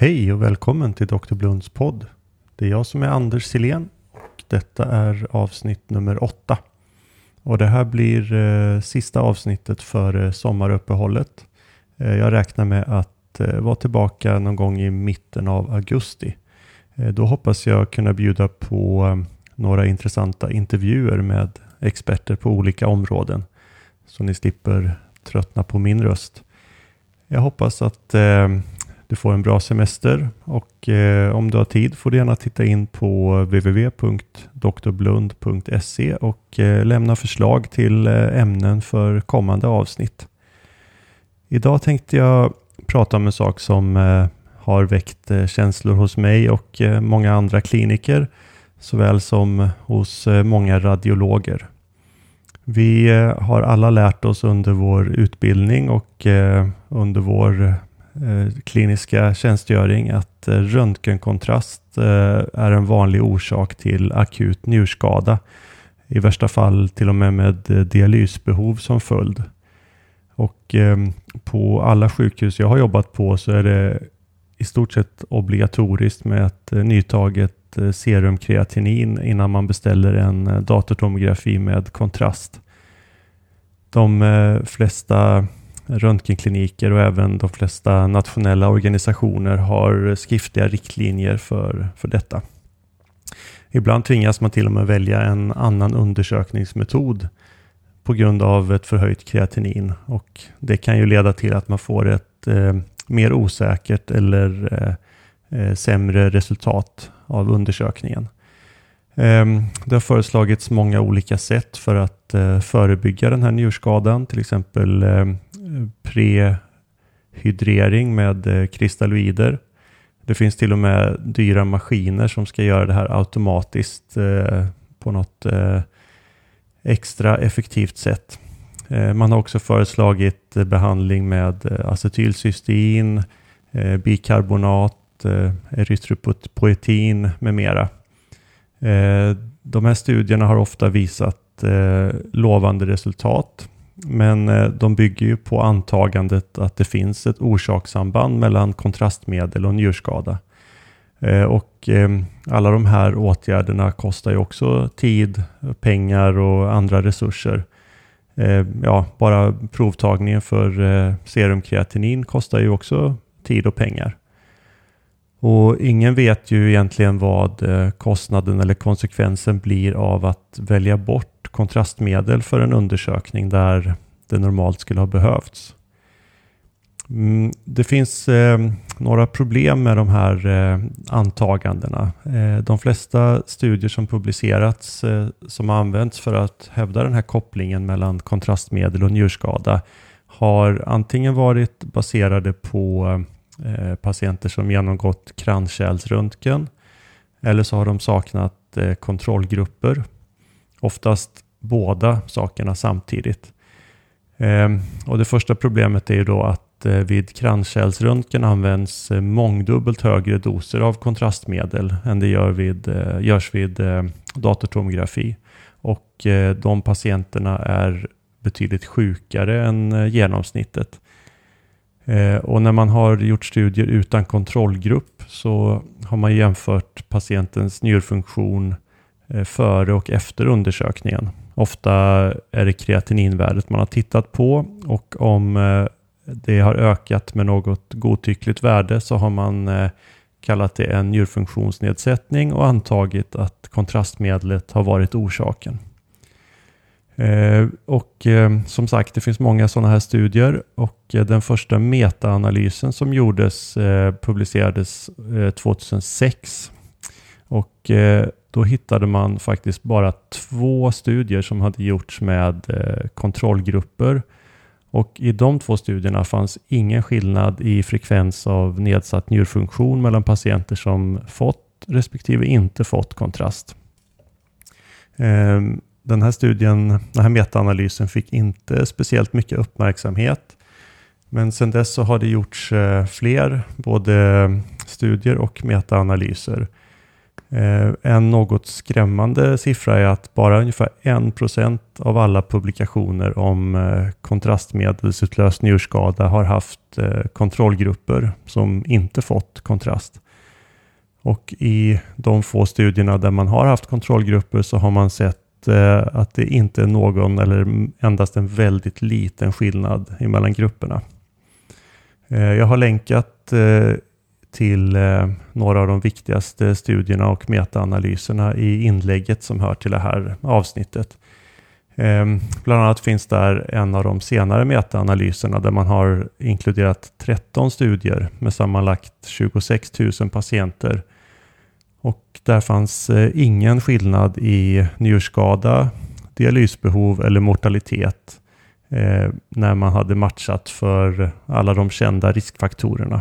Hej och välkommen till Dr. Blunds podd. Det är jag som är Anders Silén och detta är avsnitt nummer åtta. Och det här blir eh, sista avsnittet för eh, sommaruppehållet. Eh, jag räknar med att eh, vara tillbaka någon gång i mitten av augusti. Eh, då hoppas jag kunna bjuda på eh, några intressanta intervjuer med experter på olika områden. Så ni slipper tröttna på min röst. Jag hoppas att eh, du får en bra semester och eh, om du har tid får du gärna titta in på www.doktorblund.se och eh, lämna förslag till eh, ämnen för kommande avsnitt. Idag tänkte jag prata om en sak som eh, har väckt eh, känslor hos mig och eh, många andra kliniker såväl som hos eh, många radiologer. Vi eh, har alla lärt oss under vår utbildning och eh, under vår Eh, kliniska tjänstgöring att eh, röntgenkontrast eh, är en vanlig orsak till akut njurskada. I värsta fall till och med med dialysbehov som följd. Och ehm, på alla sjukhus jag har jobbat på så är det i stort sett obligatoriskt med ett nytaget serumkreatinin innan man beställer en datortomografi med kontrast. De flesta röntgenkliniker och även de flesta nationella organisationer har skriftliga riktlinjer för, för detta. Ibland tvingas man till och med välja en annan undersökningsmetod på grund av ett förhöjt kreatinin och det kan ju leda till att man får ett eh, mer osäkert eller eh, eh sämre resultat av undersökningen. Ehm, det har föreslagits många olika sätt för att eh, förebygga den här njurskadan, till exempel ehm, prehydrering med eh, kristalloider. Det finns till och med dyra maskiner som ska göra det här automatiskt eh, på något eh, extra effektivt sätt. Man har också föreslagit behandling med acetylcystein, bikarbonat, erytropoetin med mera. De här studierna har ofta visat lovande resultat. Men eh, de bygger ju på antagandet att det finns ett orsakssamband mellan kontrastmedel och njurskada. Eh, och eh, alla de här åtgärderna kostar ju också tid, pengar och andra resurser. Ja, bara provtagningen för serumkreatinin kostar ju också tid och pengar. Och ingen vet ju egentligen vad kostnaden eller konsekvensen blir av att välja bort kontrastmedel för en undersökning där det normalt skulle ha behövts. Mm, det finns eh, några problem med de här eh, antagandena. Eh, de flesta studier som publicerats eh, som använts för att hävda den här kopplingen mellan kontrastmedel och njurskada har antingen varit baserade på eh, patienter som genomgått kranskärlsröntgen eller så har de saknat eh, kontrollgrupper. Oftast båda sakerna samtidigt. Ehm, och det första problemet är ju då att eh, vid kranskärlsröntgen används eh, mångdubbelt högre doser av kontrastmedel än det gör vid, eh, görs vid datortomografi. Och de patienterna är betydligt sjukare än genomsnittet. Och när man har gjort studier utan kontrollgrupp så har man jämfört patientens njurfunktion eh, Eh, före och efter undersökningen. Ofta är det kreatininvärdet man har tittat på och om eh, det har ökat med något godtyckligt värde så har man eh, kallat det en njurfunktionsnedsättning och antagit att kontrastmedlet har varit orsaken. Och som sagt, det finns många sådana här studier och den första metaanalysen som gjordes publicerades 2006. Och då hittade man faktiskt bara två studier som hade gjorts med eh, kontrollgrupper. Och i de två studierna fanns ingen skillnad i frekvens av nedsatt njurfunktion mellan patienter som fått respektive inte fått kontrast. Ehm, den här studien, den här metaanalysen fick inte speciellt mycket uppmärksamhet. Men sedan dess så har det gjorts eh, fler både studier och metaanalyser. Eh, en något skrämmande siffra är att bara ungefär 1% av alla publikationer om eh, kontrastmedelsutlöst njurskada har haft eh, kontrollgrupper som inte fått kontrast. Och i de få studierna där man har haft kontrollgrupper så har man sett att det inte är någon eller endast en väldigt liten skillnad mellan grupperna. Jag har länkat till eh, några av de viktigaste studierna och metaanalyserna i inlägget som hör till det här avsnittet. Eh, bland annat finns där en av de senare metaanalyserna där man har inkluderat 13 studier med sammanlagt 26 000 patienter. Och där fanns eh, ingen skillnad i njurskada, dialysbehov eller mortalitet eh, när man hade matchat för alla de kända riskfaktorerna.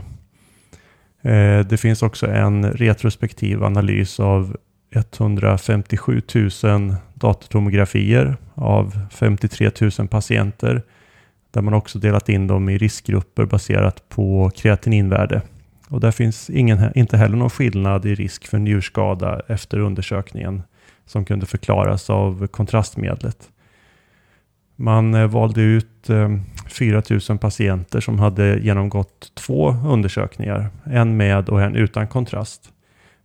Eh, det finns också en retrospektiv analys av 157 000 datortomografier av 53 000 patienter där man också delat in dem i riskgrupper baserat på kreatininvärde. Och där finns ingen, inte heller någon skillnad i risk för njurskada efter undersökningen som kunde förklaras av kontrastmedlet. Man eh, valde ut eh, 4 000 patienter som hade genomgått två undersökningar, en med och en utan kontrast.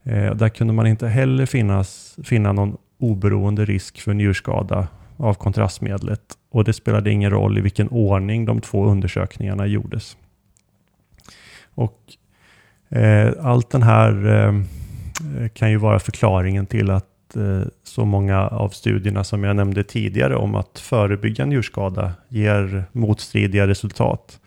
Eh, där kunde man inte heller finnas, finna någon oberoende risk för njurskada av kontrastmedlet och det spelade ingen roll i vilken ordning de två undersökningarna gjordes. Och eh, Allt den här eh, kan ju vara förklaringen till att Eh, så många av studierna som jag nämnde tidigare om att förebygga njurskada ger motstridiga resultat.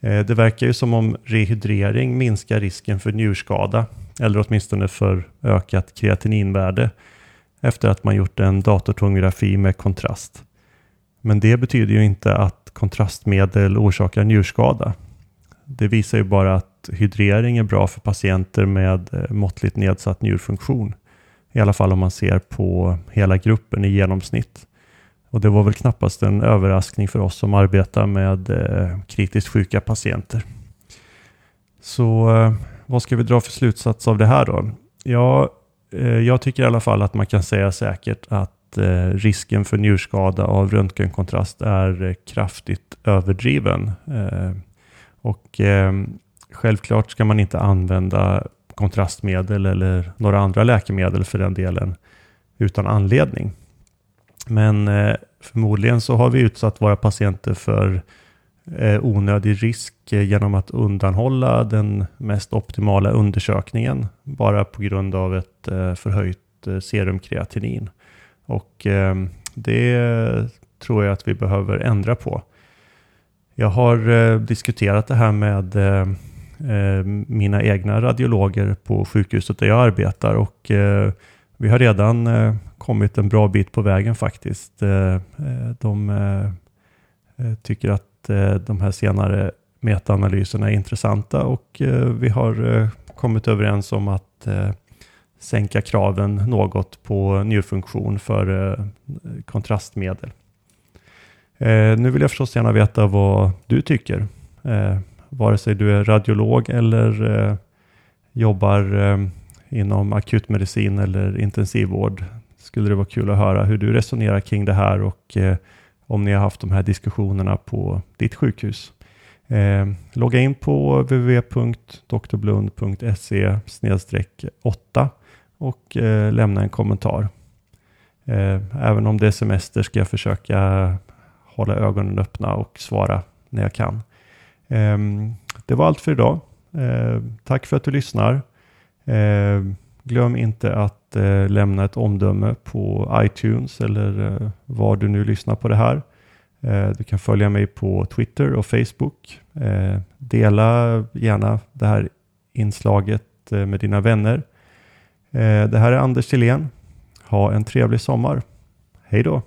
Eh, det verkar ju som om rehydrering minskar risken för njurskada, eller åtminstone för ökat kreatininvärde, efter att man gjort en datortomografi med kontrast. Men det betyder ju inte att kontrastmedel orsakar njurskada. Det visar ju bara att hydrering är bra för patienter med eh, måttligt nedsatt njurfunktion. I alla fall om man ser på hela gruppen i genomsnitt. Och det var väl knappast en överraskning för oss som arbetar med eh, kritiskt sjuka patienter. Så eh, vad ska vi dra för slutsats av det här då? Ja, eh, jag tycker i alla fall att man kan säga säkert att eh, risken för njurskada av röntgenkontrast är eh, kraftigt överdriven. Eh, och självklart ska man inte använda kontrastmedel eller några andra läkemedel för den delen utan anledning. Men eh, förmodligen så har vi utsatt våra patienter för eh, onödig risk eh, genom att undanhålla den mest optimala undersökningen bara på grund av ett eh, förhöjt eh, serumkreatinin. Och eh, det tror jag att vi behöver ändra på. Jag har eh, diskuterat det här med Eh, mina egna radiologer på sjukhuset där jag arbetar och eh, vi har redan eh, kommit en bra bit på vägen faktiskt. de tycker att de här senare metaanalyserna är intressanta och vi har kommit överens om att sänka kraven något på njurfunktion för kontrastmedel. Nu vill jag förstås gärna veta vad du tycker vare sig du är radiolog eller eh, jobbar eh, inom akutmedicin eller intensivvård skulle det vara kul att höra hur du resonerar kring det här och eh, om ni har haft de här diskussionerna på ditt sjukhus. Eh, logga in på www.doktorblund.se 8 och eh, lämna en kommentar. Eh, även om det är semester ska jag försöka hålla ögonen öppna och svara när jag kan. Ehm, det var allt för idag. Ehm, tack för att du lyssnar. Ehm, glöm inte att eh, lämna ett omdöme på iTunes eller eh, var du nu lyssnar på det här. Du kan följa mig på Twitter och Facebook. Dela gärna det här inslaget eh, med dina vänner. Det här är Anders Tillén. Ha en trevlig sommar. Hej då!